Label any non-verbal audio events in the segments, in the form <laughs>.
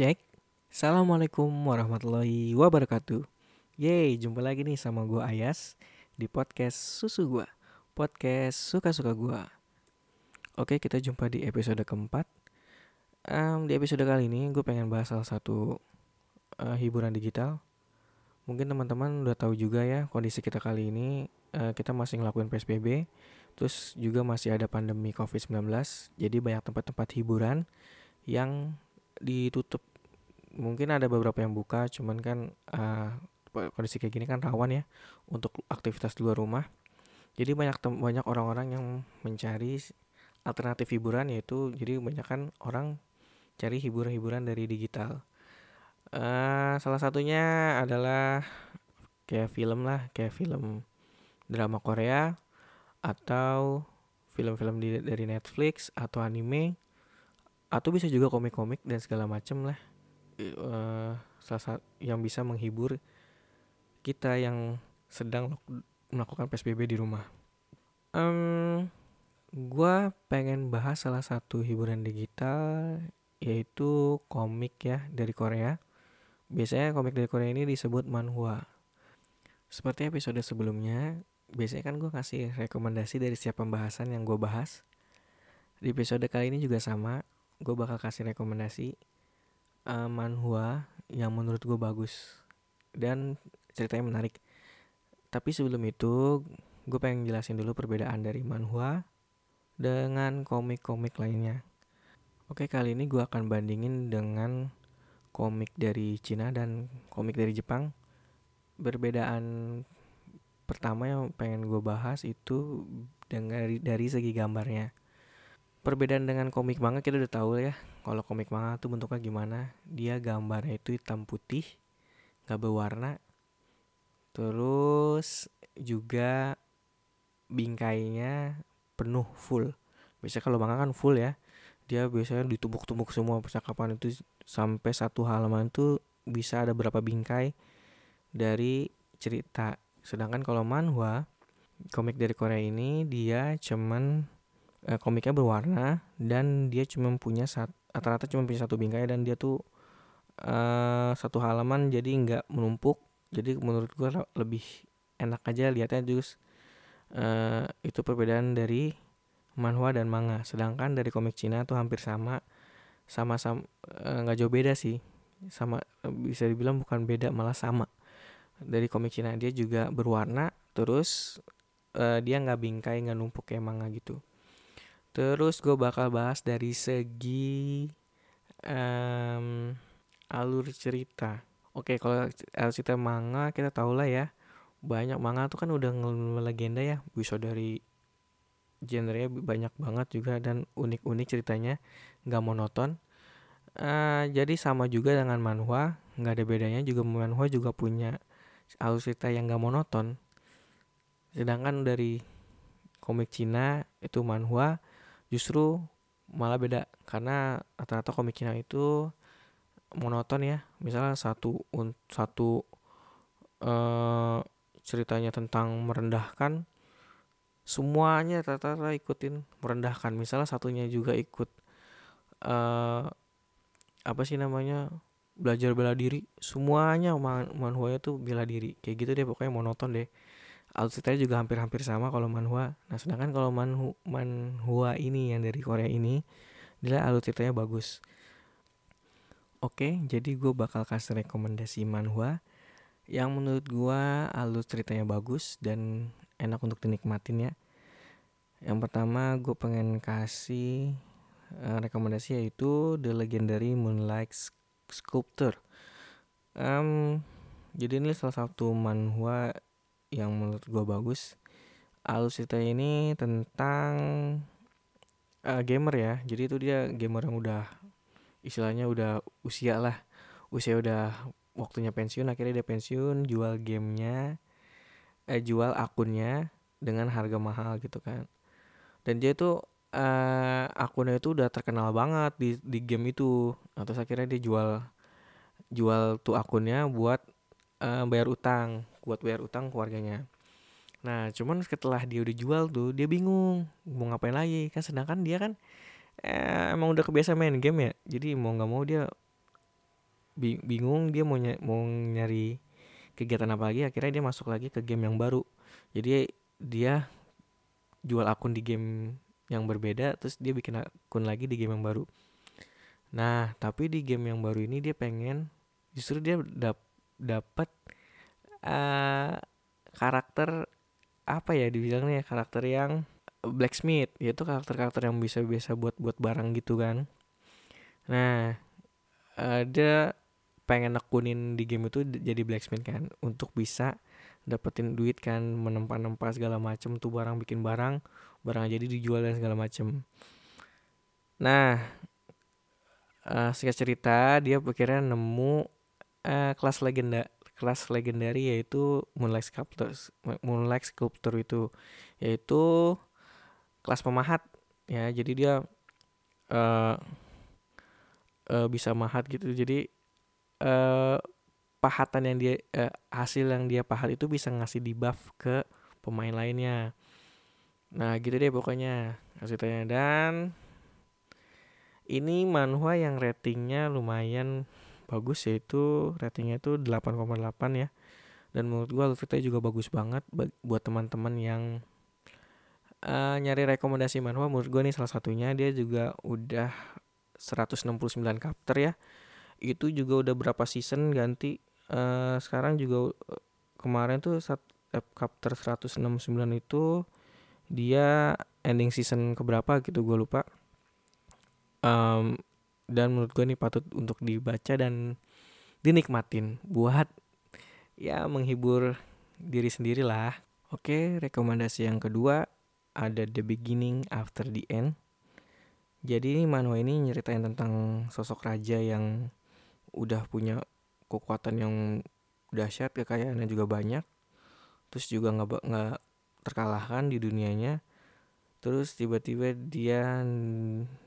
Cek. Assalamualaikum warahmatullahi wabarakatuh. Yeay, jumpa lagi nih sama gue Ayas di podcast Susu Gua. Podcast suka-suka gua. Oke, kita jumpa di episode keempat. Um, di episode kali ini gue pengen bahas salah satu uh, hiburan digital. Mungkin teman-teman udah tahu juga ya kondisi kita kali ini uh, kita masih ngelakuin PSBB. Terus juga masih ada pandemi COVID-19. Jadi banyak tempat-tempat hiburan yang ditutup mungkin ada beberapa yang buka cuman kan uh, kondisi kayak gini kan rawan ya untuk aktivitas di luar rumah. Jadi banyak banyak orang-orang yang mencari alternatif hiburan yaitu jadi banyak kan orang cari hiburan-hiburan dari digital. Uh, salah satunya adalah kayak film lah kayak film drama Korea atau film-film dari Netflix atau anime atau bisa juga komik-komik dan segala macem lah uh, salah yang bisa menghibur kita yang sedang melakukan psbb di rumah. Um, gue pengen bahas salah satu hiburan digital yaitu komik ya dari Korea. Biasanya komik dari Korea ini disebut manhwa. Seperti episode sebelumnya, biasanya kan gue kasih rekomendasi dari setiap pembahasan yang gue bahas. Di episode kali ini juga sama, gue bakal kasih rekomendasi uh, manhwa yang menurut gue bagus dan ceritanya menarik. Tapi sebelum itu, gue pengen jelasin dulu perbedaan dari manhwa dengan komik-komik lainnya. Oke, kali ini gue akan bandingin dengan komik dari Cina dan komik dari Jepang. Perbedaan pertama yang pengen gue bahas itu dari dari segi gambarnya perbedaan dengan komik manga kita udah tahu ya kalau komik manga tuh bentuknya gimana. Dia gambarnya itu hitam putih nggak berwarna. Terus juga bingkainya penuh full. Biasanya kalau manga kan full ya dia biasanya ditumpuk-tumpuk semua percakapan itu. Sampai satu halaman itu bisa ada berapa bingkai dari cerita. Sedangkan kalau manhwa komik dari Korea ini dia cuman eh, komiknya berwarna dan dia cuma punya rata-rata cuma punya satu bingkai dan dia tuh eh, satu halaman jadi nggak menumpuk. Jadi menurut gue lebih enak aja lihatnya jus. Eh, itu perbedaan dari manhwa dan manga. Sedangkan dari komik Cina tuh hampir sama sama-sama eh, nggak jauh beda sih. Sama bisa dibilang bukan beda malah sama. Dari komik Cina dia juga berwarna terus uh, dia nggak bingkai nggak numpuk kayak manga gitu Terus gue bakal bahas dari segi um, alur cerita. Oke, kalau alur cerita manga kita tahu lah ya. Banyak manga tuh kan udah legenda ya. Bisa dari genre banyak banget juga dan unik-unik ceritanya. Gak monoton. Uh, jadi sama juga dengan manhwa. Gak ada bedanya juga manhwa juga punya alur cerita yang gak monoton. Sedangkan dari komik Cina itu manhwa justru malah beda. Karena rata-rata komik Cina itu monoton ya. Misalnya satu satu uh, ceritanya tentang merendahkan semuanya rata-rata ikutin merendahkan. Misalnya satunya juga ikut uh, apa sih namanya belajar bela diri. Semuanya man manhwanya tuh bela diri. Kayak gitu deh pokoknya monoton deh ceritanya juga hampir-hampir sama kalau manhwa. Nah, sedangkan kalau manhu manhwa ini yang dari Korea ini dia ceritanya bagus. Oke, jadi gue bakal kasih rekomendasi manhwa yang menurut gue alur ceritanya bagus dan enak untuk dinikmatin ya. Yang pertama gue pengen kasih uh, rekomendasi yaitu The Legendary Moonlight Sculptor. Um, jadi ini salah satu manhwa yang menurut gue bagus alur cerita ini tentang uh, gamer ya. Jadi itu dia gamer yang udah istilahnya udah usia lah. Usia udah waktunya pensiun akhirnya dia pensiun jual gamenya eh jual akunnya dengan harga mahal gitu kan. Dan dia itu uh, akunnya itu udah terkenal banget di di game itu. Atau nah, akhirnya dia jual jual tuh akunnya buat uh, bayar utang buat bayar utang keluarganya. Nah cuman setelah dia udah jual tuh dia bingung mau ngapain lagi? Kan sedangkan dia kan eh, emang udah kebiasa main game ya. Jadi mau nggak mau dia bingung dia mau ny mau nyari kegiatan apa lagi akhirnya dia masuk lagi ke game yang baru. Jadi dia jual akun di game yang berbeda terus dia bikin akun lagi di game yang baru. Nah tapi di game yang baru ini dia pengen justru dia dap dapat uh, karakter apa ya dibilangnya karakter yang blacksmith. Yaitu karakter-karakter yang bisa biasa buat buat barang gitu kan. Nah uh, dia pengen nekunin di game itu jadi blacksmith kan. Untuk bisa dapetin duit kan menempa-nempa segala macem tuh barang bikin barang barang jadi dijual dan segala macem. Nah uh, singkat cerita dia akhirnya nemu uh, kelas legenda kelas legendary yaitu Moonlight Sculptor Moonlight Sculptor itu yaitu kelas pemahat. Ya jadi dia uh, uh, bisa mahat gitu. Jadi uh, pahatan yang dia uh, hasil yang dia pahat itu bisa ngasih debuff ke pemain lainnya. Nah gitu deh pokoknya ceritanya dan ini manhwa yang ratingnya lumayan bagus yaitu ratingnya itu 8,8 ya. Dan menurut gua Alfita juga bagus banget buat teman-teman yang uh, nyari rekomendasi manhwa. Menurut gua nih salah satunya dia juga udah 169 chapter ya. Itu juga udah berapa season ganti uh, sekarang juga uh, kemarin tuh saat chapter 169 itu dia ending season keberapa gitu gue lupa. Um, dan menurut gue ini patut untuk dibaca dan dinikmatin buat ya menghibur diri sendiri lah. Oke rekomendasi yang kedua ada The Beginning After the End. Jadi manhwa ini nyeritain tentang sosok raja yang udah punya kekuatan yang dahsyat kekayaannya juga banyak. Terus juga nggak nggak terkalahkan di dunianya terus tiba-tiba dia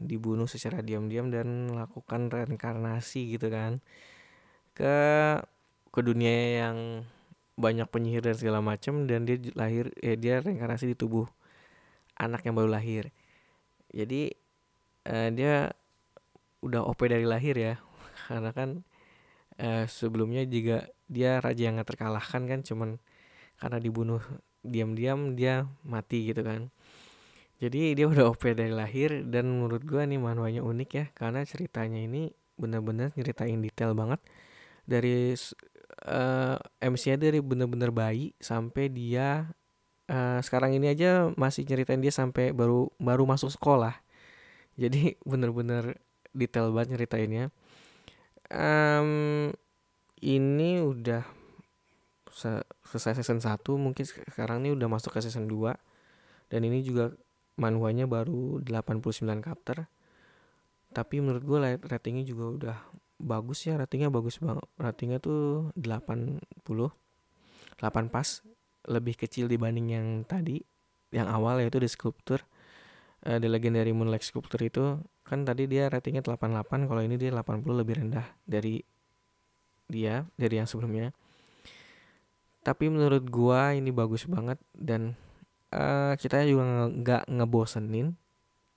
dibunuh secara diam-diam dan melakukan reinkarnasi gitu kan. Ke ke dunia yang banyak penyihir dan segala macam dan dia lahir eh, dia reinkarnasi di tubuh anak yang baru lahir. Jadi eh, dia udah OP dari lahir ya. <laughs> Karena kan uh, sebelumnya juga dia raja yang gak terkalahkan kan cuman karena dibunuh diam-diam dia mati gitu kan jadi dia udah OP dari lahir dan menurut gue nih manualnya unik ya karena ceritanya ini bener-bener nyeritain detail banget. Dari uh, eh, MC-nya dari bener-bener bayi sampai dia uh, sekarang ini aja masih nyeritain dia sampai baru baru masuk sekolah. Jadi <laughs> bener-bener detail banget nyeritainnya. Um, ini udah selesai season 1 mungkin sekarang ini udah masuk ke season 2 dan ini juga manhwanya baru 89 chapter tapi menurut gue ratingnya juga udah bagus ya ratingnya bagus banget ratingnya tuh 80 8 pas lebih kecil dibanding yang tadi yang awal yaitu The Sculptor uh, The Legendary Moonlight Sculptor itu kan tadi dia ratingnya 88 kalau ini dia 80 lebih rendah dari dia dari yang sebelumnya. Tapi menurut gua ini bagus banget dan uh, kita juga nggak ngebosenin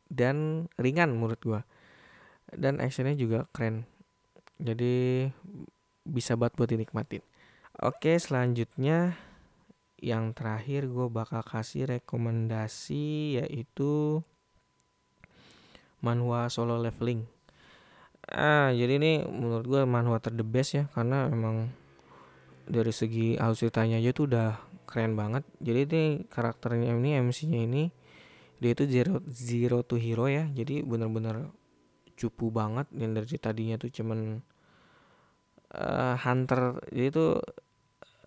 dan ringan menurut gua. Dan actionnya juga keren. Jadi bisa buat buat dinikmatin. Oke selanjutnya yang terakhir gue bakal kasih rekomendasi yaitu manhwa solo leveling. Ah jadi ini menurut gue manhwa ter the best ya karena emang dari segi alur ceritanya aja tuh udah keren banget. Jadi ini karakternya ini MC-nya ini dia itu zero zero to hero ya. Jadi bener-bener cupu banget. Yang dari tadinya tuh cuman uh, hunter. Jadi itu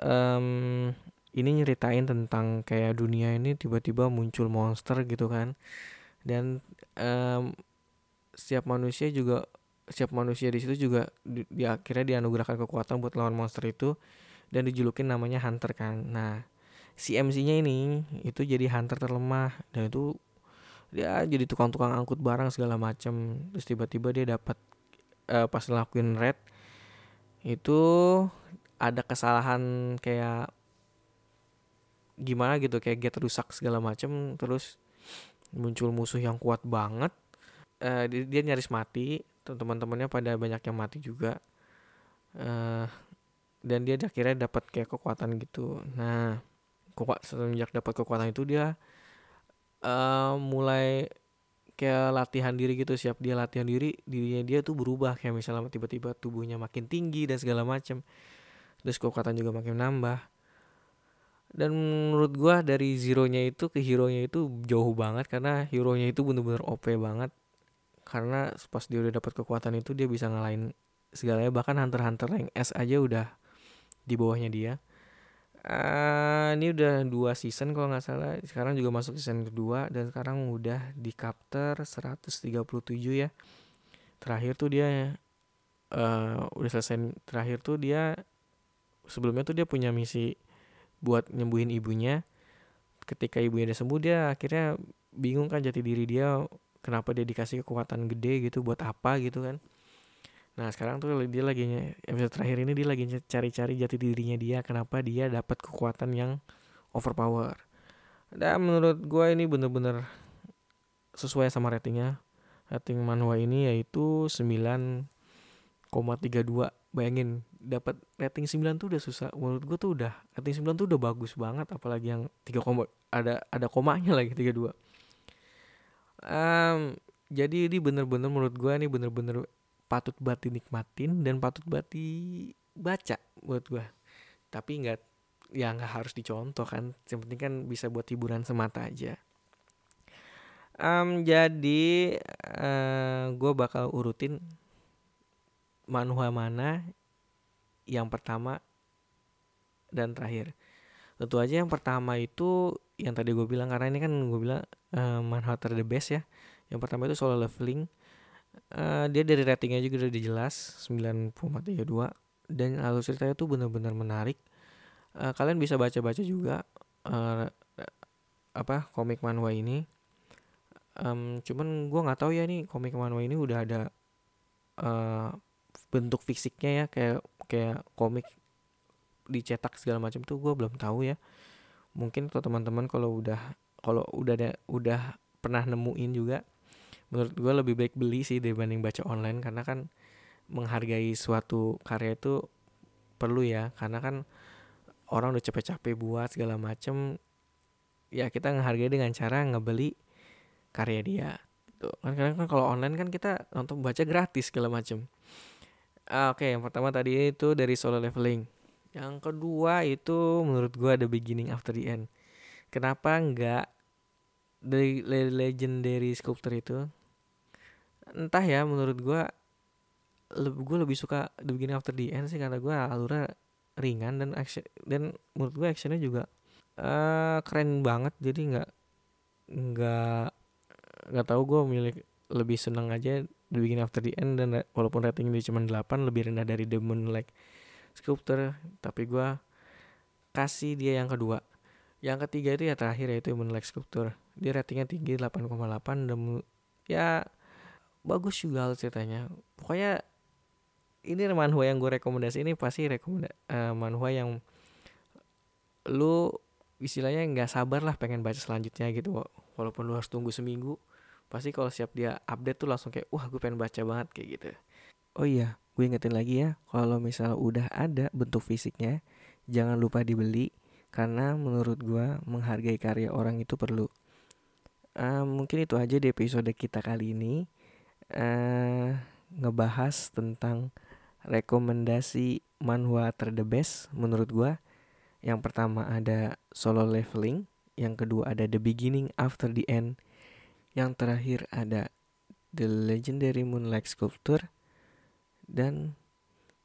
um, ini nyeritain tentang kayak dunia ini tiba-tiba muncul monster gitu kan. Dan um, setiap manusia juga setiap manusia di situ juga di, di akhirnya dianugerahkan kekuatan buat lawan monster itu dan dijulukin namanya hunter kan. Nah si MC-nya ini itu jadi hunter terlemah dan itu dia jadi tukang-tukang angkut barang segala macam terus tiba-tiba dia dapat uh, pas ngelakuin red itu ada kesalahan kayak gimana gitu kayak get rusak segala macam terus muncul musuh yang kuat banget. Uh, dia, dia nyaris mati teman-temannya pada banyak yang mati juga. Uh, dan dia akhirnya dapat kayak kekuatan gitu. Nah kekuat semenjak dapat kekuatan itu dia uh, mulai kayak latihan diri gitu. Siap dia latihan diri dirinya dia tuh berubah. Kayak misalnya tiba-tiba tubuhnya makin tinggi dan segala macam terus kekuatan juga makin nambah. Dan menurut gua dari zeronya itu ke hero nya itu jauh banget. Karena hero nya itu bener-bener OP banget. Karena pas dia udah dapat kekuatan itu dia bisa ngalahin segalanya. Bahkan hunter hunter yang S aja udah di bawahnya dia. Uh, ini udah dua season kalau nggak salah. Sekarang juga masuk season kedua dan sekarang udah di chapter 137 ya. Terakhir tuh dia uh, udah selesai. Terakhir tuh dia sebelumnya tuh dia punya misi buat nyembuhin ibunya. Ketika ibunya udah sembuh dia akhirnya bingung kan jati diri dia kenapa dia dikasih kekuatan gede gitu buat apa gitu kan nah sekarang tuh dia lagi episode terakhir ini dia lagi cari-cari jati dirinya dia kenapa dia dapat kekuatan yang overpower. Dan menurut gue ini bener-bener sesuai sama ratingnya. Rating manhwa ini yaitu 9,32 bayangin dapat rating 9 tuh udah susah. Menurut gue tuh udah rating 9 tuh udah bagus banget apalagi yang 3 koma ada ada komanya lagi 32 um, jadi ini bener-bener menurut gue ini bener-bener patut banget dinikmatin dan patut banget dibaca buat gue tapi nggak ya nggak harus dicontoh kan yang penting kan bisa buat hiburan semata aja. Um, jadi uh, gue bakal urutin manhwa mana yang pertama dan terakhir. Tentu aja yang pertama itu yang tadi gue bilang karena ini kan gue bilang uh, manhwa ter the best ya. Yang pertama itu solo leveling uh, dia dari ratingnya juga udah jelas 9,32 dan alur ceritanya tuh benar-benar menarik. Uh, kalian bisa baca-baca juga uh, apa komik manhwa ini. Um, cuman gue nggak tahu ya nih komik manhwa ini udah ada uh, bentuk fisiknya ya kayak kayak komik dicetak segala macam tuh gue belum tahu ya. Mungkin tuh teman-teman kalau udah kalau udah ada udah pernah nemuin juga menurut gue lebih baik beli sih dibanding baca online karena kan menghargai suatu karya itu perlu ya karena kan orang udah capek-capek buat segala macem ya kita menghargai dengan cara ngebeli karya dia tuh kan karena kan kalau online kan kita nonton baca gratis segala macem Ah, Oke, okay, yang pertama tadi itu dari solo leveling. Yang kedua itu menurut gua ada beginning after the end. Kenapa enggak dari legendary sculptor itu? Entah ya, menurut gua lebih gue lebih suka the beginning after the end sih karena gua alurnya ringan dan action dan menurut gua actionnya juga uh, keren banget. Jadi nggak nggak nggak tahu gue milik lebih seneng aja The Beginning After the End dan walaupun rating dia cuma 8 lebih rendah dari The Moonlight Sculptor tapi gue kasih dia yang kedua. Yang ketiga itu ya terakhir yaitu Moonlight Sculptor dia ratingnya tinggi 8,8 dan ya bagus juga ceritanya. Pokoknya ini manhwa yang gue rekomendasi ini pasti rekomenda uh, manhwa yang lu istilahnya nggak sabar lah pengen baca selanjutnya gitu. Walaupun lu harus tunggu seminggu pasti kalau siap dia update tuh langsung kayak wah gue pengen baca banget kayak gitu. Oh iya gue ingetin lagi ya kalau misalnya udah ada bentuk fisiknya jangan lupa dibeli karena menurut gue menghargai karya orang itu perlu. Uh, mungkin itu aja di episode kita kali ini uh, ngebahas tentang rekomendasi manhwa ter the best menurut gue yang pertama ada solo leveling yang kedua ada the beginning after the end yang terakhir ada The Legendary Moonlight Sculpture. Dan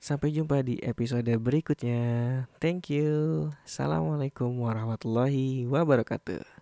sampai jumpa di episode berikutnya. Thank you. Assalamualaikum warahmatullahi wabarakatuh.